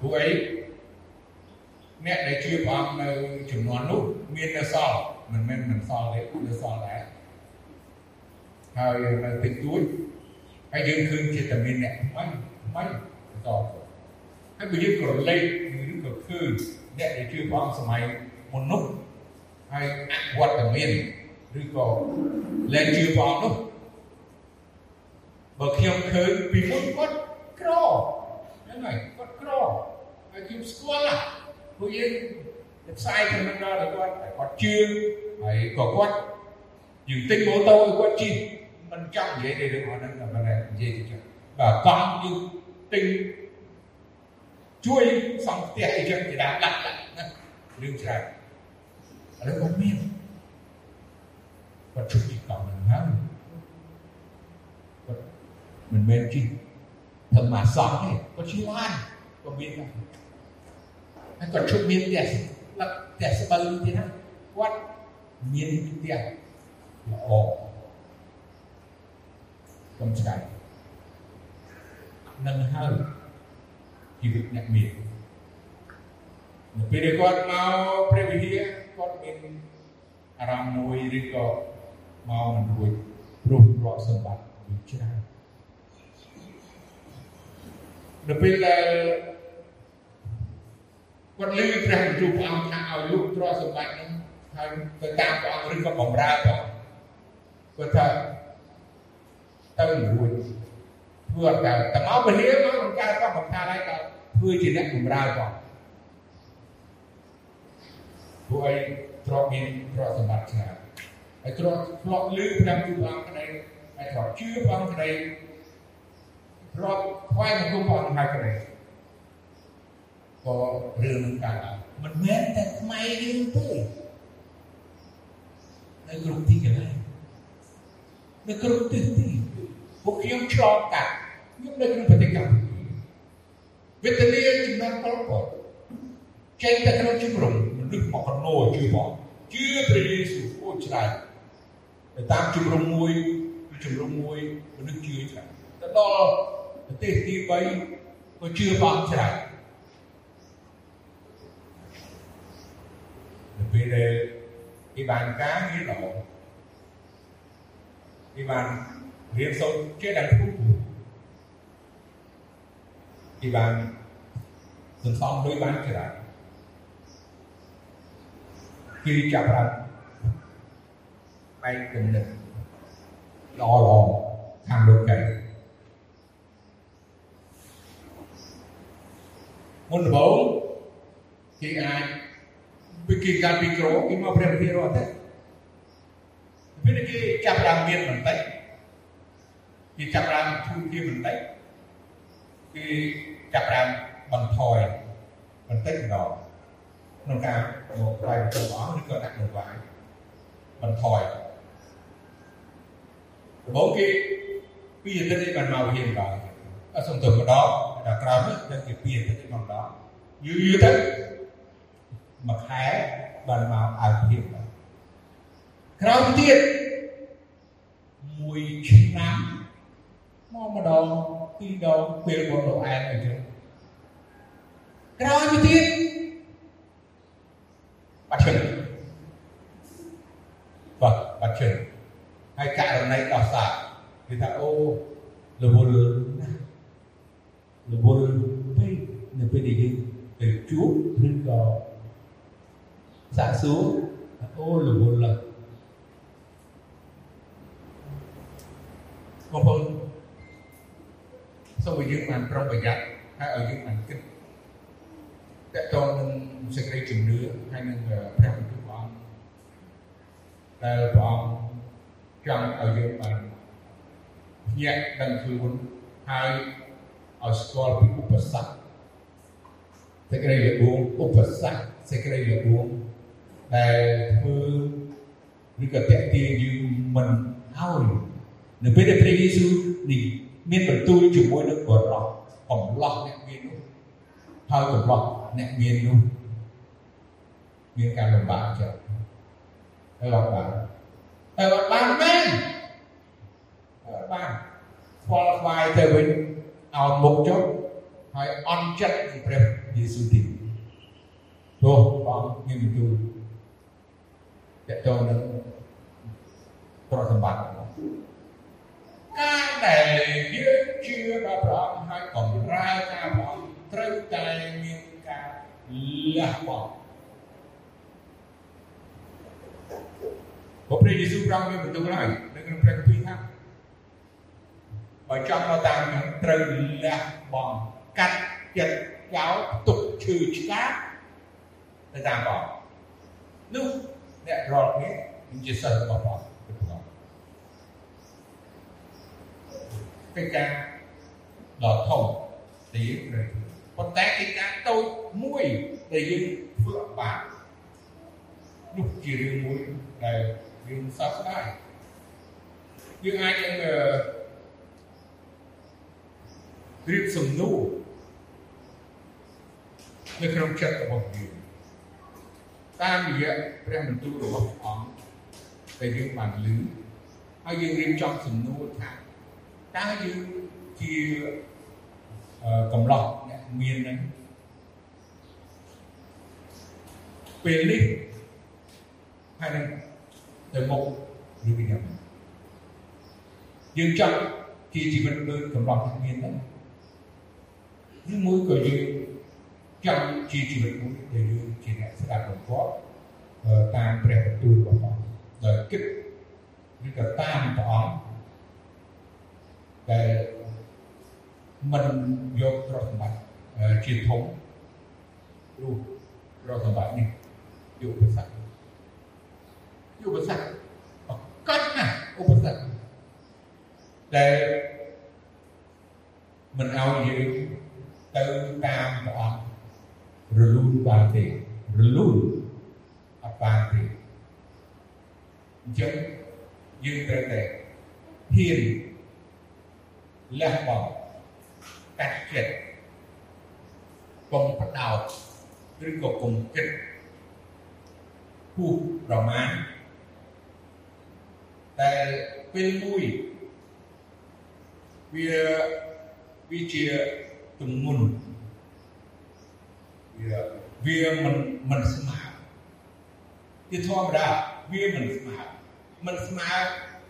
S1: ព្រោះអីអ្នកដែលជឿព្រះអង្គនៅចំនួននោះមាននៅសល់មិនមែនមិនសល់ទេនៅសល់ដែរហើយនៅតិចតួច ហើយយើងឃើញជាតែមានអ្នកថ្មីថ្មីបន្តហើយបើយើងក៏លេខឬក៏ឃើញអ្នកដែលជឿព្រះអង្គសម័យមុននោះហើយអវត្តមានឬក៏លែងជឿព្រះអង្គនោះបើខ្ញុំឃើញពីមុនគាត់ក្រហ្នឹងហើយគាត់ក្រហើយខ្ញុំស្គាល់ណាព្រោះយើងទៅផ្សាយទៅនឹងដល់គាត់តែគាត់ជឿហើយក៏គាត់យើងទិញម៉ូតូឲ្យគាត់ជិះមិនចង់និយាយរឿងហ្នឹងតែ មិននិយាយទៅចឹងបាទកង់យើងទិញជួយសង់ផ្ទះអីចឹងជាដើមដាក់ដាក់ណារឿងច្រើនឥឡូវគាត់មានគាត់ជួយទីកង់ហ្នឹងហើយមិ នមែនជិះធម្មសង្ឃទេគាត់ជិះឡានក៏មានដែរហើយគាត់ជុំមានផ្ទះលឹកផ្ទះស្បូវទៀតណាគាត់មានផ្ទះល្អកំឆ្កៃនឹងហើយជីវិតអ្នកមាននៅពេលដែលគាត់មកព្រះវិហារគាត់មានអារម្មណ៍មួយឬក៏មកមិនរួចព្រោះរកសម្បត្តិវាច្រើននៅពេលដែលគាត់លឺព្រះបន្ទូលព្រះអង្គថាឲ្យលោកទ្រព្យសម្បត្តិនឹងហើយទៅតាមព្រះអង្គឬក៏បំរើព្រះអង្គគាត់ថាទៅរួច ធ្វើអត់កើតតែមកពលាមកមិនកើតក៏មិនថាហើយក៏ធ្វើជាអ្នកបំរើព្រះពួកឯងទ្រព្យមានទ្រព្យសម្បត្តិច្រើនហើយទ្រព្យធ្លាប់លឺព្រះទូលព្រះអង្គក្តីហើយធ្លាប់ជឿព្រះអង្គក្តីធ្លាប់ថ្វាយបង្គំព្រះអង្គហើយក្តីក៏រឿងនឹងកើតឡើងមិនមែនតែខ្មែរយើងទេនៅគ្រប់ទីកន្លែងនៅគ្រប់ទិសទីពួកខ្ញុំឆ្លងកាត់ ខ្ញុំនៅក្នុងប្រទេសកម្ពុជាវេទនាចំនួនប៉ុលពតចេញទៅក្នុងជំរំមនុស្សមកកណោជឿបងជឿព្រះយេស៊ូវអូច្រើនទៅតាមជំរំមួយជំ ពេលដែលគេបានការងារល្អគេបានរៀនសូត្រជាដល់គ្រូគេបានសន្សំលុយបានច្រើនគេចាប់បានបែកគំនិតល្អល្អខាងលោកកែមុនដំបូងគេអាចពីគេកាត់ពីក្រគេមកព្រះវិហារអត់ទេពេលគេចាប់បានមានបន្តិចគេចាប់បានធូរជាបន្តិច គេចាប់បានបន្ថយបន្តិចម្ដងក្នុងការមកផ្លាយទៅព្រះអង្គឬក៏ដាក់នៅវាយបន្ថយដំបូងគេពីអាទិត្យនេះបានមកហ៊ានដល់អត់សំទោសម្ដងដល់ក្រោយនេះទៅគេពីអាទិត្យនេះមកម្ដងយូរយូរទៅមួយខែបានមកអើភាពក្រោយទៀតមួយឆ្នាំ មកម្ដងពីរដងពេលបងលោកអែនអញ្ចឹងក្រោយទៅទៀតបាត់ឈឹងបាទបាត់ឈឹងហើយករណីដោះសារគេថាអូរវល់ណារវល់ពេកនៅពេលដែលយើងទៅជួបឬក៏សាកសួរអូរវល់ឡើយបងប្អូន សូមឲ្យយើងបានប្រុងប្រយ័ត្នហើយឲ្យយើងបានគិតតកតងនឹងសេចក្តីជំនឿហើយនឹងព្រះបន្ទូលព្រះអង្គដែលព្រះអង្គចង់ឲ្យយើងបានភ្ញាក់ដឹងខ្លួនហើយឲ្យស្គាល់ពីឧបសគ្គសេចក្តីលបួងឧបសគ្គសេចក្តីលបួងដែលធ្វើឬក៏តេទៀងយើងមិនឲ្យនៅពេលដែលព្រះយេស៊ូវនេះ មានបន្ទូលជាមួយនឹងបរោះកំឡោះអ្នកមាននោះហើយកំឡោះអ្នកមាននោះមានការលំបាកចិត្តហើយអត់បានតែអត់បានមែនអត់បានស្គាល់ស្វាយទៅវិញឲ្យមុខចុះហើយអន់ចិត្តពីព្រះយេស៊ូវទីព្រោះបងមានបន្ទូលតើតើនឹងប្រសម្បត្តិ ការដែលយើងជឿដល់ព្រះអង្គហើយបំរើការព្រះអង្គត្រូវតែមានការលះបង់ព្រះយេស៊ូវប្រងមានបន្ទូលហើយនៅក្នុងព្រះគម្ពីរថាបើចង់មកតាមនឹងត្រូវលះបង់កាត់ចិត្តចោលទុកឈឺឆ្កាទៅតាមព្រះនោះអ្នករកនេះជាសិស្សរបស់ព្រះ កិច្ចការដ៏ធំដែលយើងត្រូវធ្វើប៉ុន្តែកិច្ចការតូចមួយដែលយើងធ្វើអត់បាននោះជារឿងមួយដែលយើងសោកស្ដាយយើងអាចនឹងព្រៀបសំណួរនៅក្នុងចិត្តរបស់យើងតាមរយៈព្រះបន្ទូលរបស់ព្រះអង្គដែលយើងបានឮហើយយើងរៀបចំសំណួរថា តើយើងជាកំឡោះអ្នកមាននឹងពេលនេះហើយនឹងទៅមុខឬពីយ៉ាងយើងចង់ជាជីវិតដូចកំឡោះអ្នកមានហ្នឹងឬមួយក៏យើងចង់ជាជីវិតមួយដែលយើងជាអ្នកស្ដាប់បង្គាប់តាមព្រះបន្ទូលរបស់ព្រះដោយគិតឬក៏តាមព្រះអង្គ ដែលមិនយកទ្រព្យសម្បត្តិជាធំរូបទ្រព្យសម្បត្តិនេះយកឧបសគ្គយកឧបសគ្គកាត់ណាឧបសគ្គដែលមិនឲ្យយើងទៅតាមព្រះអង្គរលូនបានទេរលូនអត់បានទេអញ្ចឹងយើងត្រូវតែហ៊ាន លះបង់កាត់ចិត្តកុំបដោតឬក៏កុំគិតពុះប្រមាណតែពេលមួយវាវាជាទំនុនវាវាមិនមិនស្មើជាធម្មតាវាមិនស្មើមិនស្មើ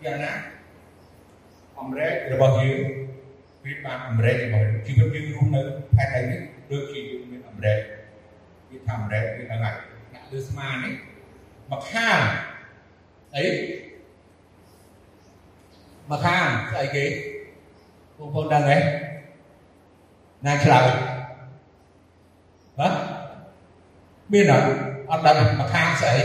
S1: យ៉ាងណាអមរែករបស់យើង វាបានអមរែករបស់ជីវិតយើងរស់នៅផែនដីនេះដូចជាយើងមានអមរែកវាថាអមរែកវាដឹងហើយអ្នកលើស្មានេះមកខាងអីមកខាងស្អីគេបងប្អូនដឹងទេណាឆ្លើយហ៎មានអត់អត់ដឹងមកខាងស្អី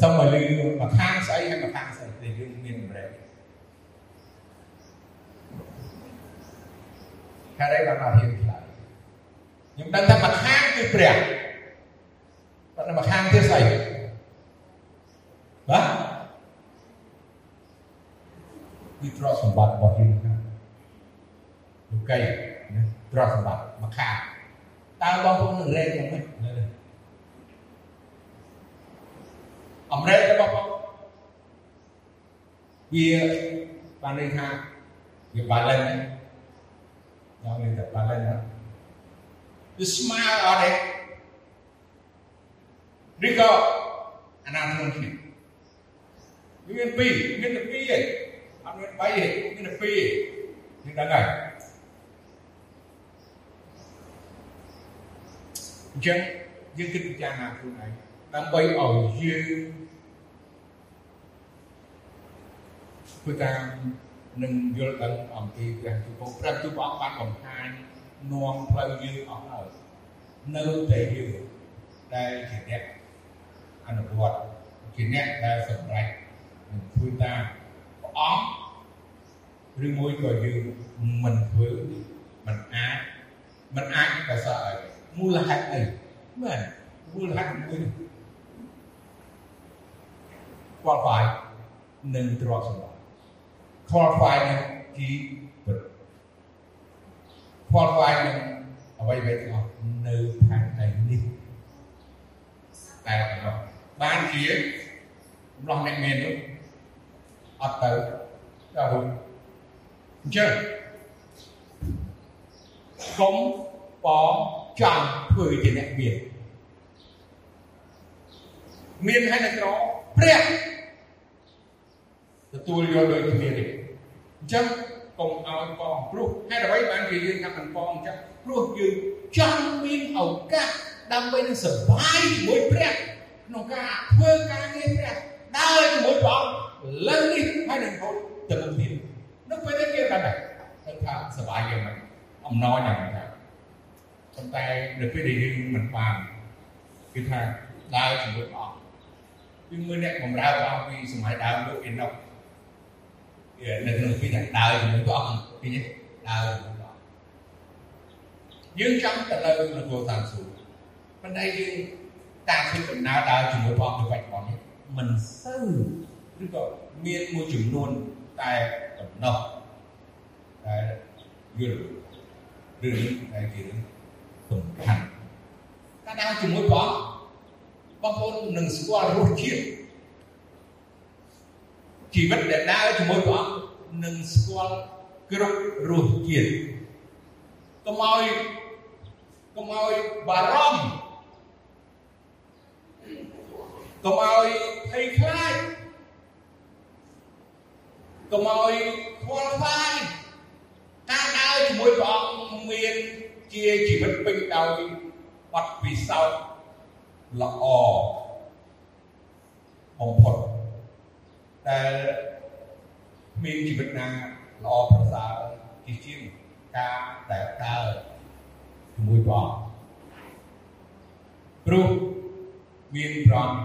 S1: សូមឲ្យលឺមកខាងស្អីហើយមកខាងស្អីដែលយើងមានម្រេចហេតុអីបានមកហ៊ានឆ្លើយខ្ញុំដឹងថាមកខាងគឺព្រះប៉ុន្តែមកខាងទៀតស្អីបាទគឺទ្រព្យសម្បត្តិរបស់យើងណាលោកីណាទ្រព្យសម្បត្តិមកខាងតើបងប្អូននឹងរែកយ៉ាងម៉េច អមរែករបស់បងវាបានន័យថាវា balance យ៉ាងនេះតែ balance ណាវាស្មើអត់ទេឬក៏អាណាធ្ងន់គ្នាវាមានពីរមានតែពីរឯងអត់មាន3ទេមានតែពីរយើងដឹងហើយអញ្ចឹងយើងគិតពិចារណាខ្លួនឯង ដើម្បីឲ្យយើងធ្វើតាមនឹងយល់ដឹងអំពីព្រះទូពព្រះទូព្រះអង្គបានបង្ហាញនាំផ្លូវយើងអស់ហើយនៅតែយើងដែលជាអ្នកអនុវត្តជាអ្នកដែលសម្រេចនឹងធ្វើតាមព្រះអង្គឬមួយក៏យើងមិនធ្វើមិនអាចមិនអាចក៏សោះឲ្យមូលហេតុអីមែនមូលហេតុមួយគា ត់បាយនឹងទ្រព្យសម្បត្តិ qualify នឹងជីវិត qualify នឹងអ្វីៗទាំងអស់នៅផែនដីនេះតែបានជាម្លោះអ្នកមាននោះអត់ទៅដល់រួចអញ្ចឹងកុំបងចង់ធ្វើជាអ្នកមាន មានហើយនៅក្រព្រះទទួលយកដោយគ្នានេះអញ្ចឹងកុំឲ្យបងព្រោះហេតុអ្វីបានជាយើងថាមិនបងអញ្ចឹងព្រោះយើងចង់មានឱកាសដើម្បីនឹងសប្បាយជាមួយព្រះក្នុងការធ្វើការងារព្រះដើរជាមួយព្រះអង្គលើនេះហើយនឹងហូតទៅមុខទៀតនៅពេលនេះគេបានតែថាសប្បាយយ៉ាងម៉េចអំណរយ៉ាងម៉េចប៉ុន្តែនៅពេលដែលយើងមិនបានគឺថាដើរជាមួយព្រះអង្គ គឺមើលអ្នកបម្រើព្រះអង្គពីសម័យដើមលោកអេណុកនៅក្នុងពីថាដើរជាមួយព្រះអង្គពីនេះដើរជាមួយព្រះអង្គយើងចង់ទៅនៅនគរតាមសួគ៌ប៉ុន្តែយើងតាមពីដំណើរដើរជាមួយព្រះអង្គនៅបច្ចុប្បន្ននេះមិនសូវឬក៏មានមួយចំនួនតែដំណោះតែយល់រឿងនេះតែជារឿងសំខាន់កាលណាជាមួយព្រះ បងប្អូននឹងស្គាល់រសជាតិជីវិតដែលដើរជាមួយព្រះនឹងស្គាល់គ្រប់រសជាតិកុំឲ្យកុំឲ្យបារម្ភកុំឲ្យភ័យខ្លាចកុំឲ្យខ្វល់ខ្វាយការដើរជាមួយព្រះអង្គមានជាជីវិតពេញដោយបទពិសោធន៍ ល្អបំផុតដែលមានជីវិតណាល្អប្រសើរជាជាងការដែលដើរជាមួយព្រះអង្គព្រោះមានព្រះអង្គ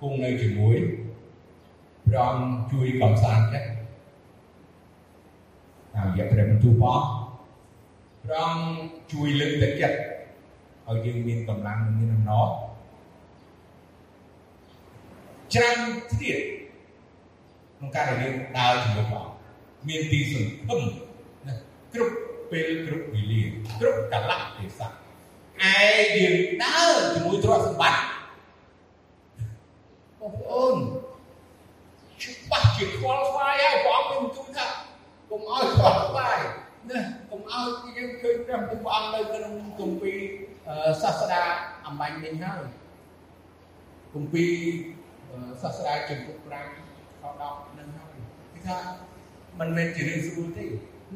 S1: គង់នៅជាមួយព្រះអង្គជួយកំសាន្តចិត្តតាមរយៈព្រះបន្ទូលព្រះព្រះអង្គជួយលើកទឹកចិត្តឲ្យយើងមានកម្លាំងនិងមានអំណរ ច្រើនទៀតក្នុងការដែលយើងដើរជាមួយព្រះមានទីសង្ឃឹមណាគ្រប់ពេលគ្រប់វេលាគ្រប់កលៈទេសៈឯយើងដើរជាមួយទ្រព្យសម្បត្តិបងប្អូនច្បាស់ជាខ្វល់ខ្វាយហើយព្រះអង្គមានទូលថាកុំឲ្យខ្វល់ខ្វាយណាកុំឲ្យយើងឃើញព្រះព្រះអង្គនៅក្នុងគម្ពីរសាស្តាអំបញ្ញនេះហើយគម្ពីរ សាស្តាចំពុក5ខ10នឹងហើយគឺថាមិនមែនជារឿងស្រួលទេ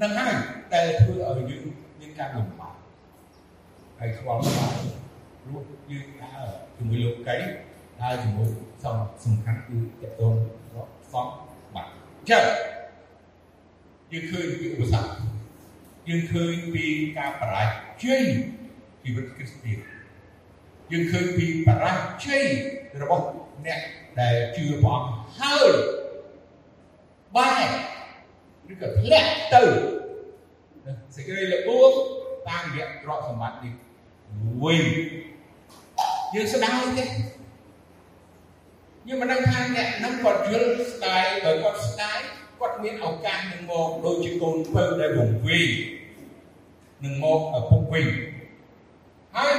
S1: នឹងហើយដែលធ្វើឲ្យយើងមានការលំបាកហើយខ្វល់ខ្វាយព្រោះយើងដើរជាមួយលោកីដើរជាមួយសំសំខាន់គឺតកតងសំបាត់ចឹងយើងឃើញពីឧបសគ្គយើងឃើញពីការបរាជ័យជីវិតគ្រីស្ទានយើងឃើញពីបរាជ័យរបស់អ្នកដែលជឿព្រះអង្គហើយបែរឬក៏ធ្លាក់ទៅសេចក្តីល្បួងតាមរយៈទ្រព្យសម្បត្តិនេះវិញយើងស្ដាយទេយើងមិនដឹងថាអ្នកនឹងគាត់យល់ស្ដាយដោយគាត់ស្ដាយគាត់មានឱកាសនឹងមកដូចជាកូនពៅដែលវង្វេងនឹងមកឪពុកវិញហើយ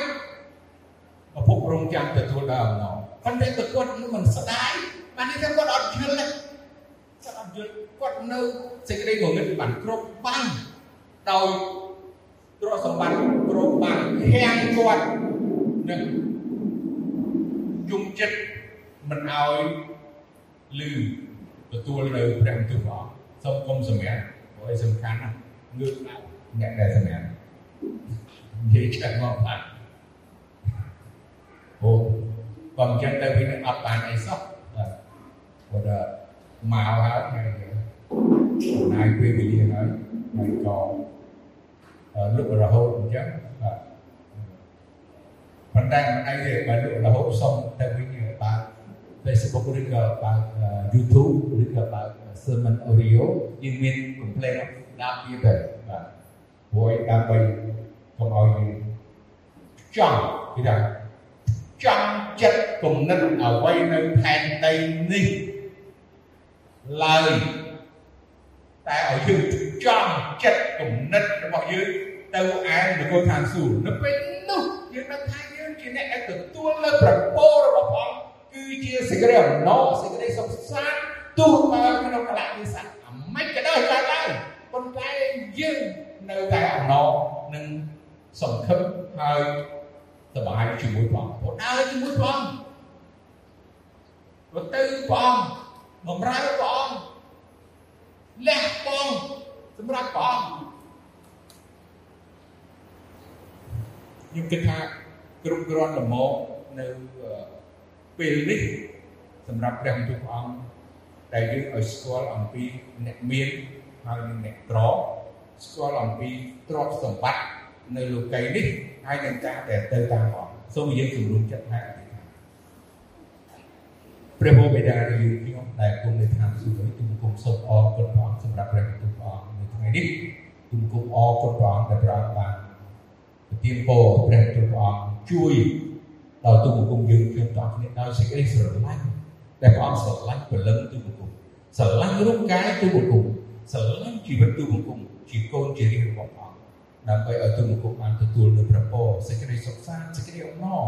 S1: ឪពុករងចាំទទួលដល់អំណរ ប៉ុន្តែគាត់មិនស្ដាយបាននេះថាគាត់អត់យល់ទេគាត់អត់យល់គាត់នៅសេចក្តីងងឹតបានគ្រប់បានដោយទ្រព្យសម្បត្តិគ្រប់បានខាំងគាត់នឹងជុំចិត្តមិនឲ្យលឺទទួលនៅព្រះបន្ទូលព្រះសូមគុំសម្រាប់ព្រោះឯសំខាន់ណាស់ងើបឡើងអ្នកដែលសម្រាប់និយាយឆ្កាត់មកបាទអូ បើមិនចឹងទៅវាអត់បានអីសោះបាទព្រោះមកហើយហើយចំណាយពេលវេលាហើយហើយក៏លុបរហូតអញ្ចឹងបាទប៉ុន្តែមិនអីទេបើលុបរហូតសុំទៅវិញបើ Facebook ឬក៏បើ YouTube ឬក៏បើ Sermon Audio យើងមាន complaint ដាក់វាទៅបាទព្រោះដើម្បីកុំឲ្យយើង ចង់គេថាចង់ចិត្តគំនិតអ្វីនៅផែនដីនេះឡើយតែឲ្យយើងចង់ចិត្តគំនិតរបស់យើងទៅឯនគរឋានសួគ៌នៅពេលនោះយើងនឹងថាយើងជាអ្នកដែលទទួលនៅប្រពោរបស់ព្រះគឺជាសេចក្តីអំណរសេចក្តីសុខសាន្តទោះបើក្នុងកលៈទេសៈអាមិនក៏ដោយកើតឡើងប៉ុន្តែយើងនៅតែអំណរនឹងសង្ឃឹមហើយ សប្បាយជាមួយព្រះអង្គព្រោះដើរជាមួយព្រះអង្គព្រោះទៅព្រះអង្គបំរើព្រះអង្គលះបង់សម្រាប់ព្រះអង្គខ្ញុំគិតថាគ្រប់គ្រាន់ល្មមនៅពេលនេះសម្រាប់ព្រះបន្ទូលព្រះអង្គដែលយើងឲ្យស្គាល់អំពីអ្នកមានហើយនិងអ្នកក្រស្គាល់អំពីទ្រព្យសម្បត្តិ នៅលោកីនេះហើយនឹងការដែលទៅតាមព្រះសូមយើងជំរុញចិត្តថាព្រះបិតាយើងខ្ញុំដែលគង់នៅឋានសួគ៌ទុំគុំសូមអរគុណព្រះអង្គសម្រាប់ព្រះបន្ទូលព្រះអង្គនៅថ្ងៃនេះទុំគុំអរគុណព្រះអង្គដែលព្រះអង្គបានប្រទានពរព្រះបន្ទូលព្រះអង្គជួយដល់ទុំគុំយើងខ្ញុំតគ្នាដោយសេចក្តីស្រឡាញ់ដែលព្រះអង្គស្រឡាញ់ពលឹងទូបង្គំស្រឡាញ់រូបកាយទូបង្គំស្រឡាញ់ជីវិតទូបង្គំជាកូនជារៀងរបស់ព្រះអង្គ ដើម្បីឲ្យទូបង្គំបានទទួលនូវព្រះពរសេចក្តីសុខសាន្តសេចក្តីអំណរ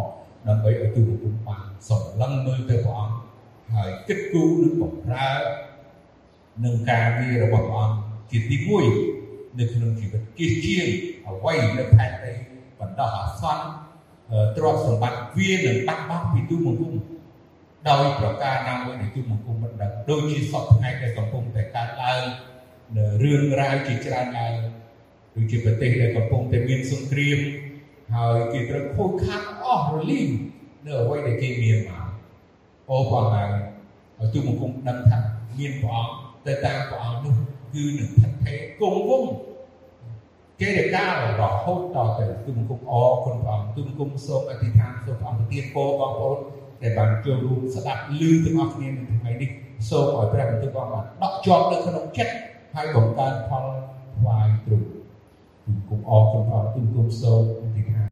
S1: ដើម្បីឲ្យទូបង្គំបានសម្លឹងមើលទៅព្រះអង្គហើយគិតគូរនិងបំរើនឹងការងាររបស់ព្រះអង្គជាទី1នៅក្នុងជីវិតជាជាងអ្វីនៅផែនដីបណ្ដោះអាសន្នទ្រព្យសម្បត្តិវានឹងបាត់បង់ពីទូបង្គំដោយប្រការណាមួយនៃទូបង្គំមិនដឹងដូចជាសពថ្ងៃដែលកំពុងតែកើតឡើងនៅរឿងរ៉ាវជាច្រើនឡើង ដូចជាប្រទេសដែលកំពុងតែមានសង្គ្រាមហើយគេត្រូវខូចខាតអស់រលីងនៅអ្វីដែលគេមានមកអូព្រះហើយឲ្យទូបង្គំដឹងថាមានព្រះអង្គទៅតាមព្រះអង្គនោះគឺនឹងថិតថេរគង់វង្សគេរកាលរហូតដល់ទៅទូបង្គំអរគុណព្រះអង្គទូបង្គំសូមអធិដ្ឋានសូមព្រះអង្គប្រទានពរបងប្អូនដែលបានចូលរួមស្ដាប់ឮទាំងអស់គ្នានៅថ្ងៃនេះសូមឲ្យព្រះបន្ទូលបងបានដកជាប់នៅក្នុងចិត្តហើយបង្កើនផលថ្វាយទ្រង់ ទូបង្គំអរគុណព្